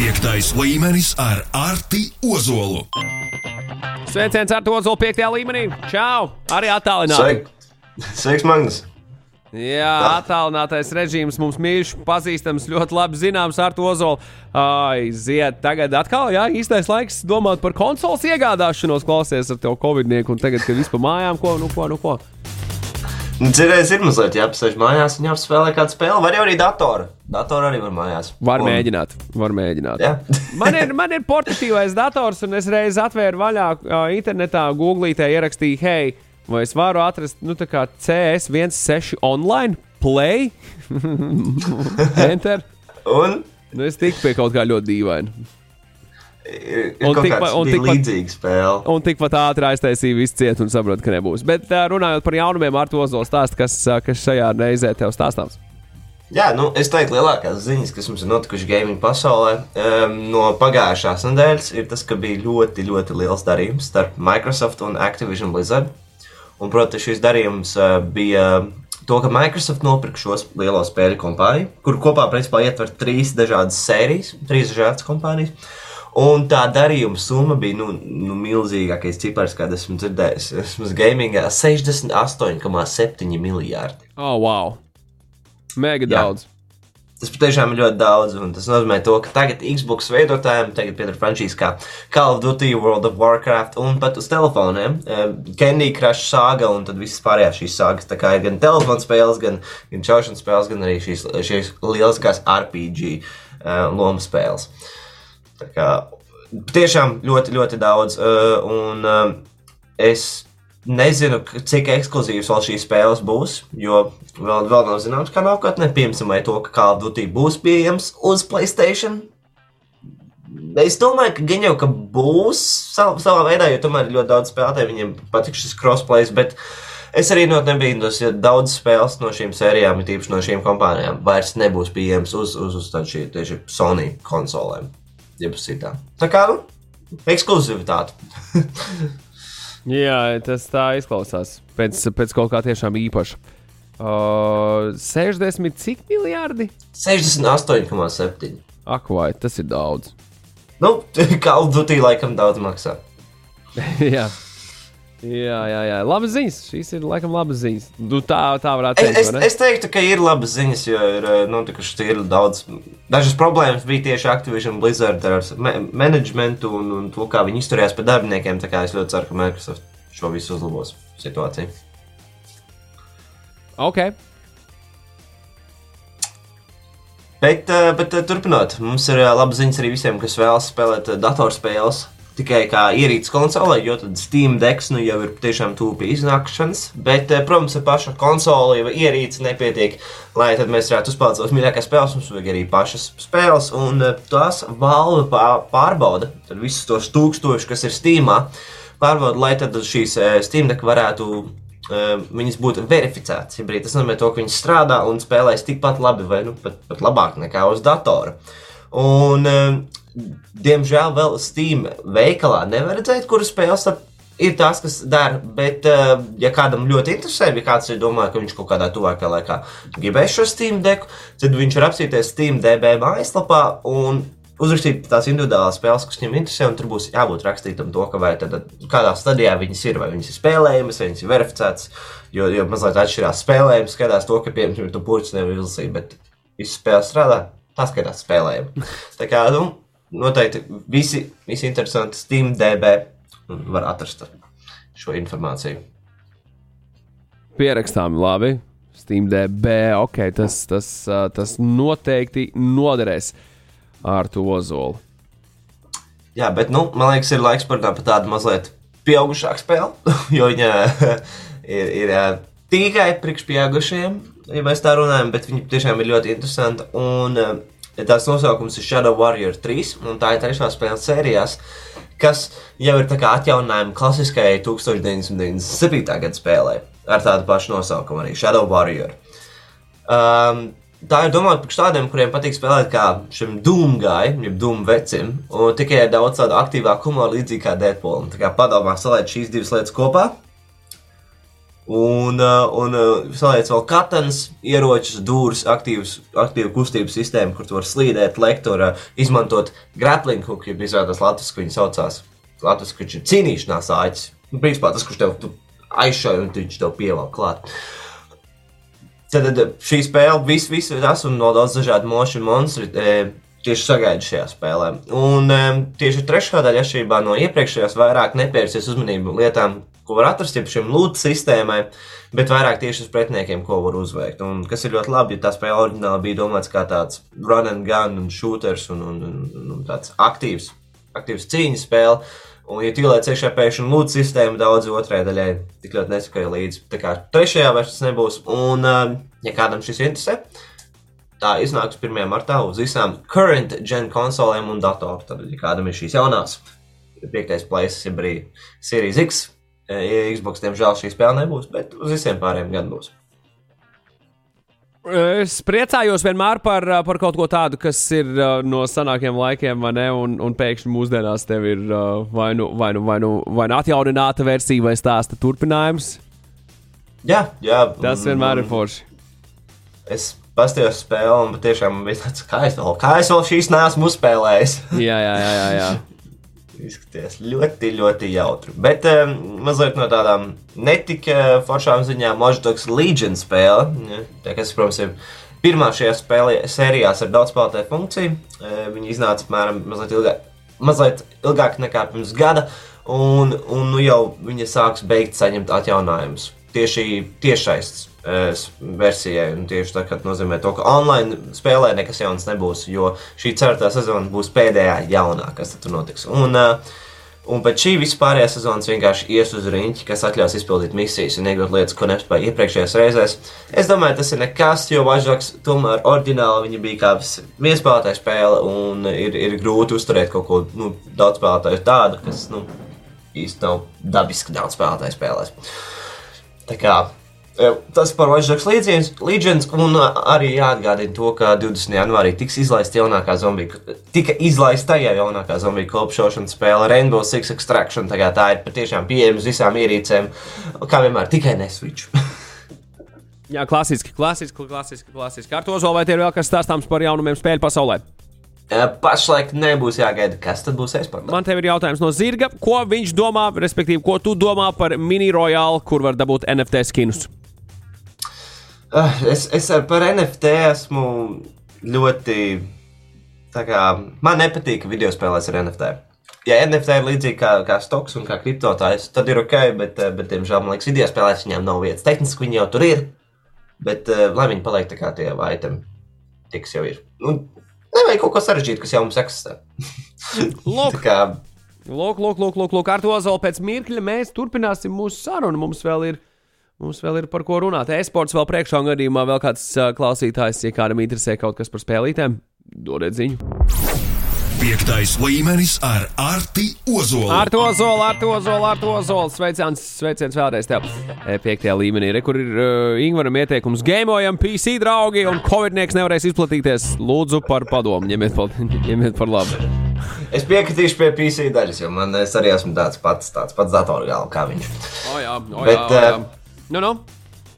Piektais līmenis ar Arti Ozolu. Sveiciens ar to Ozolu piektajā līmenī. Čau! Arī attālināti. Sveik. Sveiks, Magnus! Jā, attālinātais režīms mums mīļš, pazīstams, ļoti labi zināms ar to Ozolu. Aiziet, tagad atkal, jā, īstais laiks domāt par konsoles iegādāšanos, klausies ar tevi Covid-19, un tagad, kad vispār mājām, ko, nu ko, nu ko. Nu, Cerēs ir mazliet jāapsēž mājās un jāapspēlē kādu spēli, vai arī datoru. Datoru arī var mājās. Var un, mēģināt, var mēģināt. Jā. man, ir, man ir portatīvais dators, un es reiz atvēru vaļā uh, internetā, googlītē ierakstīju, hei, vai es varu atrast nu, tā kā CS16 online, play, enter. un Nu, es tiku pie kaut kā ļoti dīvaina. ir, ir Un tikpat- līdzīga spēle. Un tikpat ātri aiztaisīja visu cietu un sapratu, ka nebūs. Bet runājot par jaunumiem, ar to zolu stāstu, kas, kas šajā reizē tev stāstāms. Jā, nu, es teiktu, lielākās ziņas, kas mums ir notikušas gaming pasaulē, um, no pagājušās nedēļas, ir tas, ka bija ļoti, ļoti liels darījums starp Microsoft un Activision Blizzard. Un, protams, šis darījums uh, bija to, ka Microsoft nopirka šos lielo spēļu kompāniju, kur kopā principā ietver trīs dažādas sērijas, trīs dažādas kompānijas. Un tā darījuma summa bija nu, nu, milzīgākais cipars, kādu esmu dzirdējis. Vismaz gamingā 68,7 miljardi. Oh, wow! Mega Jā. daudz. Tas patiešām ir ļoti daudz, un tas nozīmē, to, ka tagad Xbox veidotājiem tagad pieder frančīze kā Call of Duty, World of Warcraft un pat uz telefoniem. eh, Candy Crush sāga un tad visas pārējās šīs sāgas. Tā kā ir gan telefona spēles, gan, gan čaušanas spēles, gan arī šīs, šīs lieliskās RPG uh, lomu spēles. Tā kā tiešām ļoti, ļoti daudz. Uh, un uh, es nezinu, cik ekskluzīvas vēl šīs spēles būs, jo vēl, vēl nav zināms, kā nākotnē, piemēram, vai to, ka Call of Duty būs pieejams uz Playstation. Es domāju, ka gan jau ka būs sav, savā veidā, jo tomēr ļoti daudz spēlētāju, viņiem patīk šis crossplay, bet es arī no nebīdos, ja daudz spēles no šīm sērijām, ir tīpaši no šīm kompānijām, vairs nebūs pieejams uz, uz, uz šī, tieši Sony konsolēm. Jeb uz citām. Tā kā, nu, ekskluzivitāte. Jā, tas tā izklausās. Pēc, pēc kaut kā tiešām īpaša. Uh, 60 cik miljardi? 68,7. Ak, vai tas ir daudz. Nu, Call of Duty laikam daudz maksā. jā. Jā, jā, jā. Labas ziņas. Šīs ir laikam labas ziņas. Nu, tā, tā varētu teikt. es, es teiktu, ka ir labas ziņas, jo ir eh, notikušas ir daudz. Dažas problēmas bija tieši Activision Blizzard ar me managementu un, un to, kā viņi izturējās pret darbiniekiem. Tā kā es ļoti ceru, ka Microsoft šo visu uzlabos situāciju. Ok. Bet, eh, bet eh, turpinot, mums ir labas ziņas arī visiem, kas vēlas spēlēt datorspēles. Tikai kā ierīces konsolē, jo tad Steam Decks nu jau ir tiešām pie iznākšanas. Bet, eh, protams, ar pašu konsoli vai ierīci nepietiek, lai mēs varētu uzspēlēt savas mīļākās spēles. Mums vajag arī pašas spēles, un eh, tās Valve pā- pārbauda. Visus tos tūkstošus, kas ir Steamā, pārbauda, lai tad šīs eh, Steam Deck varētu viņas būtu verificētas. Ja tas nozīmē, to, ka viņas strādā un spēlēs tikpat labi, vai nu, pat, pat labāk nekā uz datora. Un, diemžēl, vēl Steam veikalā nevar redzēt, kuras spēles ir tās, kas dara. Bet, uh, ja kādam ļoti interesē, ja kāds ir domājis, ka viņš kaut kādā tuvākajā laikā gribēs šo Steam deku, tad viņš var apsīties Steam DB mājaslapā un uzrakstīt tās individuālās spēles, kas viņam interesē, un tur būs jābūt rakstītam to, ka vai tad, kādā stadijā viņas ir, vai viņas ir spēlējamas, vai viņas ir verificētas. Jo, jo mazliet atšķirās spēlējums, skatās to, ka, piemēram, tu puķis nevar izlasīt, bet viss spēle strādā, tā skatās spēlējumi. Tā kā, nu, noteikti visi, visi interesanti Steam DB var atrast šo informāciju. Pierakstām labi. SteamDB, ok, tas, tas, tas noteikti noderēs ar to ozolu. Jā, bet, nu, man liekas, ir laiks par tādu mazliet pieaugušāku spēli, jo viņa ir, ir tikai priekšpieaugušiem, ja mēs tā runājam, bet viņa tiešām ir ļoti interesanta. Un ā, tās nosaukums ir Shadow Warrior 3, un tā ir trešā spēle sērijās, kas jau ir atjauninājuma klasiskajai 1997. gada spēlē ar tādu pašu nosaukumu arī Shadow Warrior. Um, tā ir domāta par tādiem, kuriem patīk spēlēt kā šim dūmgājam, jeb dūmu vecim, un tikai ar daudz tādu aktīvāku humoru, līdzīgi kā Deadpool. Tā kā padomā saliet šīs divas lietas kopā. Un, uh, un uh, saliec vēl katans, ieročus, dūrus, aktīvas, aktīvu kustību sistēmu, kur tu vari slīdēt, lekt, tur uh, izmantot grappling hook, ja izrādās Latvijas, ko viņi saucās. Latvijas, kurš ir cīnīšanās āķis. Nu, principā tas, kurš tev aizšauj un viņš tev pievelk klāt. Tad, tad šī spēle, viss, viss tas un no daudz dažādu motion monstru e, tieši sagaida šajā spēlē. Un e, tieši trešā daļa, atšķirībā no iepriekšējās, vairāk nepērsies uzmanību lietām, ko var atrast jau šim lūdzu sistēmai, bet vairāk tieši uz pretiniekiem, ko var uzveikt. Un kas ir ļoti labi, jo tā spēle oriģināli bija domāts kā tāds run and gun un shooters un, un, un, un tāds aktīvs, aktīvs cīņas spēle. Un, ja ieliec iekšā pēkšņi lūdzu sistēmu, daudz otrajai daļai tik ļoti nesakoja līdzi. Tā kā trešajā vairs tas nebūs. Un, um, ja kādam šis interesē, tā iznāks 1. martā uz visām current gen konsolēm un datoriem. Tad, ja kādam ir šīs jaunās, piektais plaisis, jeb arī Series X, Xbox, diemžēl šī spēle nebūs, bet uz visiem pārējiem gan būs. Es priecājos vienmēr par, par kaut ko tādu, kas ir no senākiem laikiem, vai ne? Un, un pēkšņi mūsdienās tev ir vai, nu, vai, nu, vai, nu, vai nu atjaunināta versija vai stāsta turpinājums. Jā, jā. Tas vienmēr ir forši. Es paskatījos spēli, un patiešām bija tāds, kā es vēl, kā es vēl šīs neesmu uzspēlējis. Jā, jā, jā. jā, jā. Izskaties ļoti, ļoti jautri. Bet um, mazliet no tādām netika foršām ziņām, Watch Dogs Legion spēle. Ja, tā, kas, protams, ir pirmā šajā spēlē, sērijās ar daudz spēlētāju funkciju. Uh, viņi iznāca apmēram mazliet ilgāk, mazliet ilgāk nekā pirms gada, un, un nu jau viņi sāks beigt saņemt atjauninājumus. Tieši tiešais versijai. Un tieši tā, nozīmē, to, ka online spēlē nekas jauns nebūs, jo šī ceturtā sezona būs pēdējā jaunā, kas tur notiks. Un, un pēc šī vispārējā sezonas vienkārši ies uz riņķi, kas atļaus izpildīt misijas un iegūt lietas, ko nespēja iepriekšējās reizēs. Es domāju, tas ir nekas, jo Važoks tomēr oriģināli viņa bija kā viespēlētāja spēle un ir, ir grūti uzturēt kaut ko nu, daudz spēlētāju tādu, kas nu, īsti nav dabiski daudz spēlētāju spēlēs. Tā kā Tas par Watch Dogs Legions, un arī jāatgādina to, ka 20. janvārī tiks izlaista jaunākā zombiju, tika izlaista tajā jaunākā zombiju kopšošanas spēle Rainbow Six Extraction. Tā, tā ir patiešām pieejama visām ierīcēm, kā vienmēr, tikai neswitch. Jā, klasiski, klasiski, klasiski. klasiski. Ar to zolu vai ir vēl kas stāstāms par jaunumiem spēļu pasaulē? Pašlaik nebūs jāgaida, kas tad būs eksportā. Man te ir jautājums no Zirga. Ko viņš domā, respektīvi, ko tu domā par mini royālu, kur var dabūt NFT skinus? Uh, es, es par NFT esmu ļoti. Kā, man nepatīk video spēlēs ar NFT. Ja NFT ir līdzīgi kā, kā stoks un kā kriptotājs, tad ir ok, bet, eh, bet diemžēl, man liekas, video spēlēs viņiem nav vietas. Tehniski viņi jau tur ir, bet uh, lai viņi paliek tā kā tie itemi, tiks jau ir. Nu, nevajag kaut ko sarežģītu, kas jau mums eksistē. lūk, kā... lūk, lūk, lūk, lūk, lūk, ar to vēl pēc mirkļa mēs turpināsim mūsu sarunu. Mums vēl ir Mums vēl ir par ko runāt. E-sports vēl priekšā, un gadījumā vēl kāds uh, klausītājs, ja kādam interesē kaut kas par spēlītēm, dodiet ziņu. Piektais līmenis ar Arti Ozolu. Ar to zolu, ar to zolu, ar to zolu. Sveiciens, sveiciens vēlreiz tev. Piektajā līmenī, re, kur ir uh, Ingūram ieteikums gamojam, PC draugi, un Covidnieks nevarēs izplatīties. Lūdzu par padomu, ņemiet par, ņemiet par labu. Es piekritīšu pie PC daļas, jo man es arī esmu tāds pats, tāds pats datorgāls kā viņš. O jā, o Bet, jā, o jā. Uh, Nu, nu.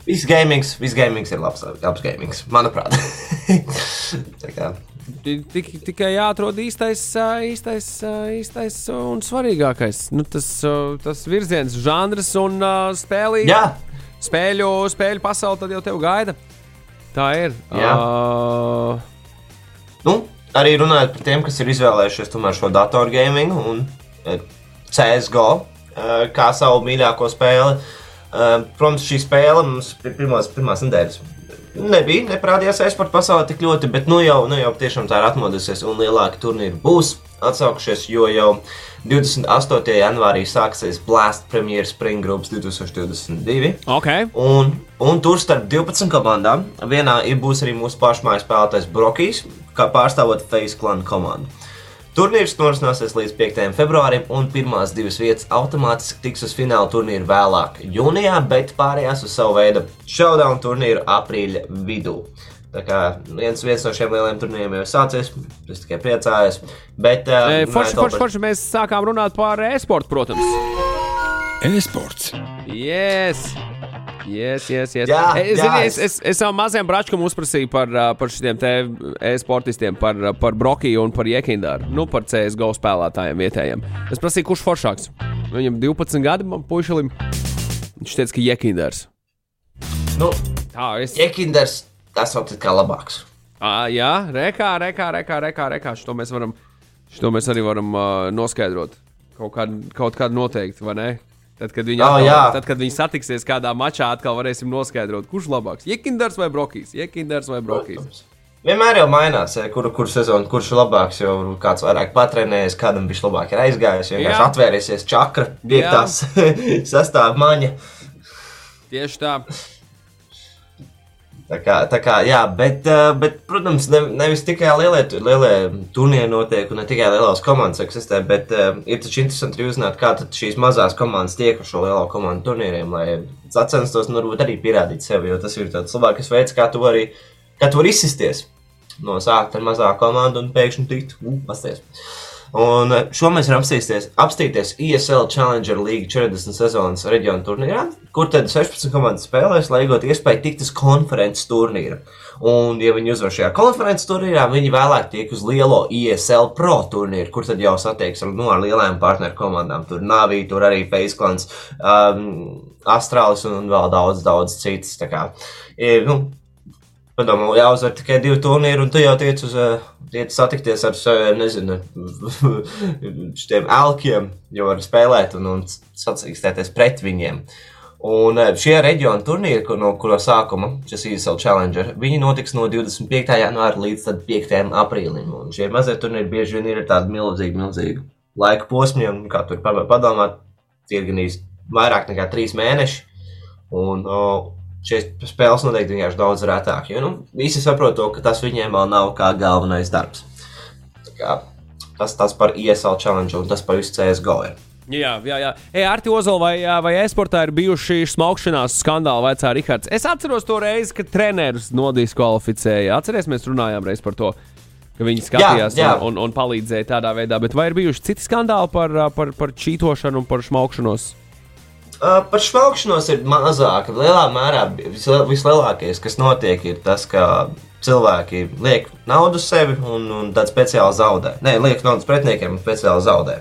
Viss gamings, viss gamings ir labs, labs gamings, manuprāt. Tik, tikai jāatrod īstais, īstais, īstais un svarīgākais. Nu, tas, tas virziens, žanrs un spēlī, Jā. spēļu, spēļu pasaule tad jau tev gaida. Tā ir. Jā. Uh... Nu, arī runājot par tiem, kas ir izvēlējušies šo datoru gamingu un CSGO kā savu mīļāko spēli. Uh, protams, šī spēle mums pirmās, pirmās nedēļas nebija, neparādījās e-sporta pasaulē tik ļoti, bet nu jau, nu jau tiešām tā ir atmodusies un lielāki turnīri būs atsaukušies, jo jau 28. janvārī sāksies Blast Premier Spring Groups 2022. Okay. Un, un tur starp 12 komandām vienā būs arī mūsu pašmājas spēlētājs Brokijs, kā pārstāvot Face Clan komandu. Turnīrs norisināsies līdz 5. februārim, un pirmās divas vietas automātiski tiks uz fināla turnīru vēlāk, jūnijā, bet pārējās uz savu veidu showdown turnīru aprīļa vidū. Tā kā viens, viens no šiem lieliem turnīriem jau ir sācies, es tikai priecājos. Bet, e, forši, forši, forši mēs sākām runāt par e-sportu, protams. E-sports. Yes! Yes, yes, yes. Jā, es, jā, zini, es- es, es, es savam mazajam bračkam uzprasīju par, ā, par šiem te e-sportistiem, par, par Brokiju un par Jekindāru. Nu, par CSGO spēlētājiem vietējiem. Es prasīju, kurš foršāks. Viņam 12 gadi, man puišalim. Viņš teica, ka Jekindārs. Nu, Tā, es. Jekinders, tas vēl kā labāks. À, jā, rekā, rekā, rekā, rekā, rekā. Šo mēs, varam, šo mēs arī varam uh, noskaidrot. Kaut kādu, kaut kādu noteikti, vai ne? Tad, kad viņi, Ā, atkal, tad, kad viņi satiksies kādā mačā, atkal varēsim noskaidrot, kurš labāks. Jekindars vai Brokijs? Jekindars vai Brokijs? Vienmēr jau mainās, kuru, kuru sezonu, kurš ir labāks. Jo kāds vairāk patrenējies, kādam viņš labāk ir aizgājis. Vienkārši atvērsies čakra, piektās sastāvā maņa. Tieši tā. Tā kā, tā kā, jā, bet, bet protams, ne, nevis tikai lielie, lielie turnīri notiek, un ne tikai lielās komandas eksistē, bet uh, ir taču interesanti arī uzzināt, kā šīs mazās komandas tiek uz šo lielo komandu turnīriem, lai sacenstos, nu, varbūt arī pierādīt sevi, jo tas ir tāds labākais veids, kā tu vari, kā tu vari izsisties no sākt ar mazāku komandu un pēkšņi tikt, uh, pasties. Un šo mēs varam apstīties, apstīties ESL Challenger League 40 sezonas reģionu turnīrā, kur tad 16 komandas spēlēs, lai iegūtu iespēju tikt uz konferences turnīru. Un, ja viņi uzvar šajā konferences turnīrā, viņi vēlāk tiek uz lielo ESL Pro turnīru, kur tad jau satiekas ar, nu, ar lielajām partneru komandām. Tur Navī, tur arī Faceklans, um, Astralis un vēl daudz, daudz citas. Tā kā, ir, nu, Padomā, jāuzvar tikai divi turnīri, un tu jau tiec uz, uh, tiec satikties ar, uh, nezinu, šiem elkiem, jo var spēlēt un, un sacīkstēties pret viņiem. Un uh, šie reģiona turnīri, no kura sākuma šis ISL Challenger, viņi notiks no 25. janvāra līdz tad 5. aprīlim. Un šie mazie turnīri bieži vien ir tādi milzīgi, milzīgi laika posmi, un kā tur pa- padomāt, tie ir gan īsti vairāk nekā trīs mēneši. Un, uh, šīs spēles noteikti vienkārši daudz retāk. Jo nu, visi saprot to, ka tas viņiem vēl nav kā galvenais darbs. Tā Kā, tas tas par ISL challenge un tas par visu CSGO. Ir. Jā, jā, jā. Ei, Arti Ozola vai, vai e-sportā ir bijuši smaukšanās skandāli, vai cā Rihards? Es atceros to reizi, kad treneris nodiskvalificēja. Atceries, mēs runājām reiz par to, ka viņi skatījās jā. Un, un, un palīdzēja tādā veidā. Bet vai ir bijuši citi skandāli par, par, par čītošanu un par smaukšanos? Par švaukšanos ir mazāk. Lielā mērā visliel, vislielākais, kas notiek, ir tas, ka cilvēki liek naudu sevi un, un tad speciāli zaudē. Nē, liek naudu pretiniekiem un speciāli zaudē.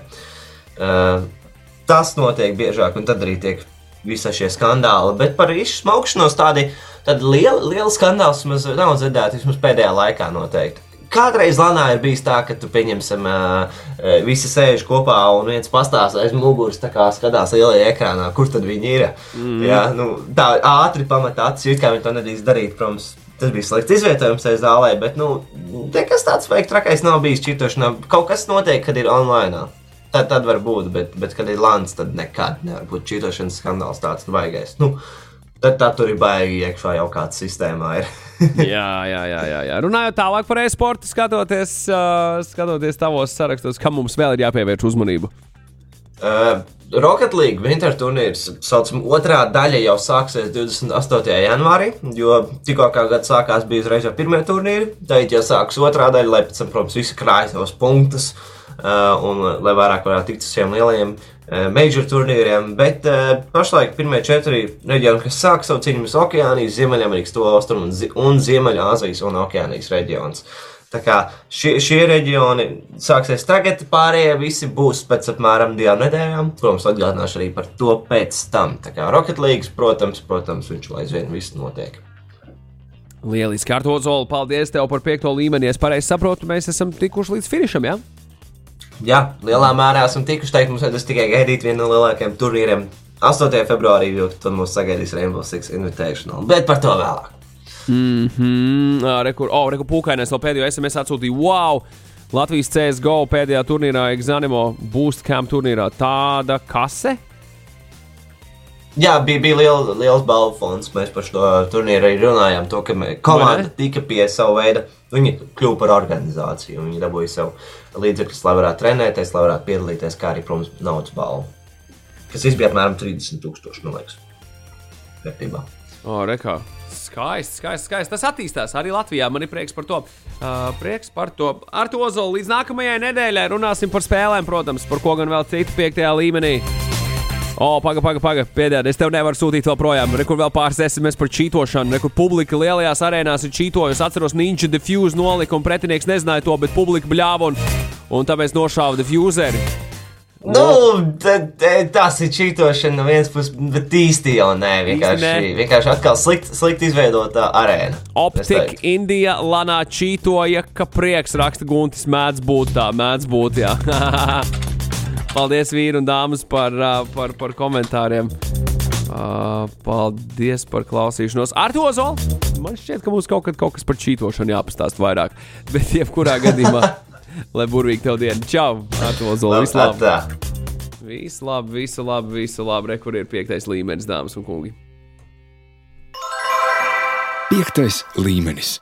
Uh, tas notiek biežāk, un tad arī tiek visi šie skandāli. Bet par izsmaukšanos tādi, lieli, lieli skandāli nav dzirdēti vismaz pēdējā laikā noteikti. Kādreiz Lanā ir bijis tā, ka tu pieņemsim, visi sēž kopā un viens pastāsta aiz muguras, kā skatās lielajā ekrānā, kur tad viņi ir. Mm. Jā, nu, tā ātri pamatā acis, kā viņi to nedrīkst darīt, protams. Tas bija slikts izvietojums tajā zālē, bet, nu, nekas tāds veikt trakais nav bijis čitošanā. Kaut kas notiek, kad ir online. Tad, tad var būt, bet, bet kad ir lāns, tad nekad nevar būt čitošanas skandāls tāds vaigais. Nu, tad, tad tur ir baigi iekšā jau kāda sistēmā. Jā, jā, jā, jā, jā. Runājot tālāk par e-sportu, skatoties, uh, skatoties tavos sarakstos, kam mums vēl ir jāpievērš uzmanība. Uh, Rocket League Winter turnīrs, saucam, otrā daļa jau sāksies 28. janvārī, jo tikko kā gads sākās, bija uzreiz jau pirmie turnīri. Tad jau sāksies otrā daļa, lai pēc tam, protams, visi krājas savus punktus uh, un lai vairāk varētu tikt uz šiem lielajiem uh, major turnīriem. Bet uh, pašlaik pirmie četri reģioni, kas sāk savu cīņu, ir Okeānijas, Ziemeļamerikas, to austrumu un, Zi- un Ziemeļāzijas un Okeānijas reģions. Tā kā šie, šie reģioni sāksies tagad, pārējie visi būs pēc apmēram divām nedēļām. Protams, atgādināšu arī par to pēc tam. Tā kā Rocket League, protams, protams viņš vēl aizvien viss notiek. Lieliski, Arto Zola, paldies tev par piekto līmeni. Es pareizi saprotu, mēs esam tikuši līdz finišam, jā? Jā, lielā mērā esam tikuši teikt, mums vajadzēs tikai gaidīt vienu no lielākajiem turnīriem 8. februārī, jo tad mums sagaidīs Rainbow Six Invitational. Bet par to vēlāk. Mm, rekur, oh, rekur pūkainais vēl pēdējo SMS atsūtīja. Wow! Latvijas CSGO pēdējā turnīrā, Exanimo Boost Camp turnīrā. Tāda kase? Jā, bija, bija liela, liels balvu fonds. Mēs par šo turnīru arī runājām. To, ka komanda tika pie sava veida. Viņi kļuva par organizāciju. Viņi dabūja sev līdzekļus, lai varētu trenēties, lai varētu piedalīties, kā arī, protams, naudas balvu. Kas bija apmēram 30,000, man liekas. Vērtībā. O, oh, rekā. Skaisti, skaisti, skaisti. Tas attīstās arī Latvijā. Man ir prieks par to. Uh, prieks par to. Ar to zolu līdz nākamajai nedēļai runāsim par spēlēm, protams, par ko gan vēl citu piektajā līmenī. O, paga, paga, paga, pēdējā. Es tev nevaru sūtīt vēl projām. Rekur vēl pāris SMS par čītošanu. Rekur publika lielajās arēnās ir čītojusi. Es atceros, Ninja diffuse nolika un pretinieks nezināja to, bet publika bļāva un, un tāpēc nošāva diffuseri. Nu, eh, tas ir čītošana no vienas puses, bet īsti jau nē. Vienkārši, nē. vienkārši atkal slikt, slikt izveidota arēna. es Optika. Indija lanā čītoja, ka prieks raksta Guntis mēdz būt tā, mēdz būt, jā. Paldies, vīri un dāmas, par, ā, par, par komentāriem. Ā, Paldies par klausīšanos. Ar to zolu! Man šķiet, ka mums kaut, kad, kaut kas par čītošanu jāpastāst vairāk. Bet, jebkurā gadījumā, lai burvīgi tev diena. Čau! Zolu! Visu labi! Tā. Visu labi, visu labi, visu labi. Re, kur ir piektais līmenis, dāmas un kungi. Piektais līmenis.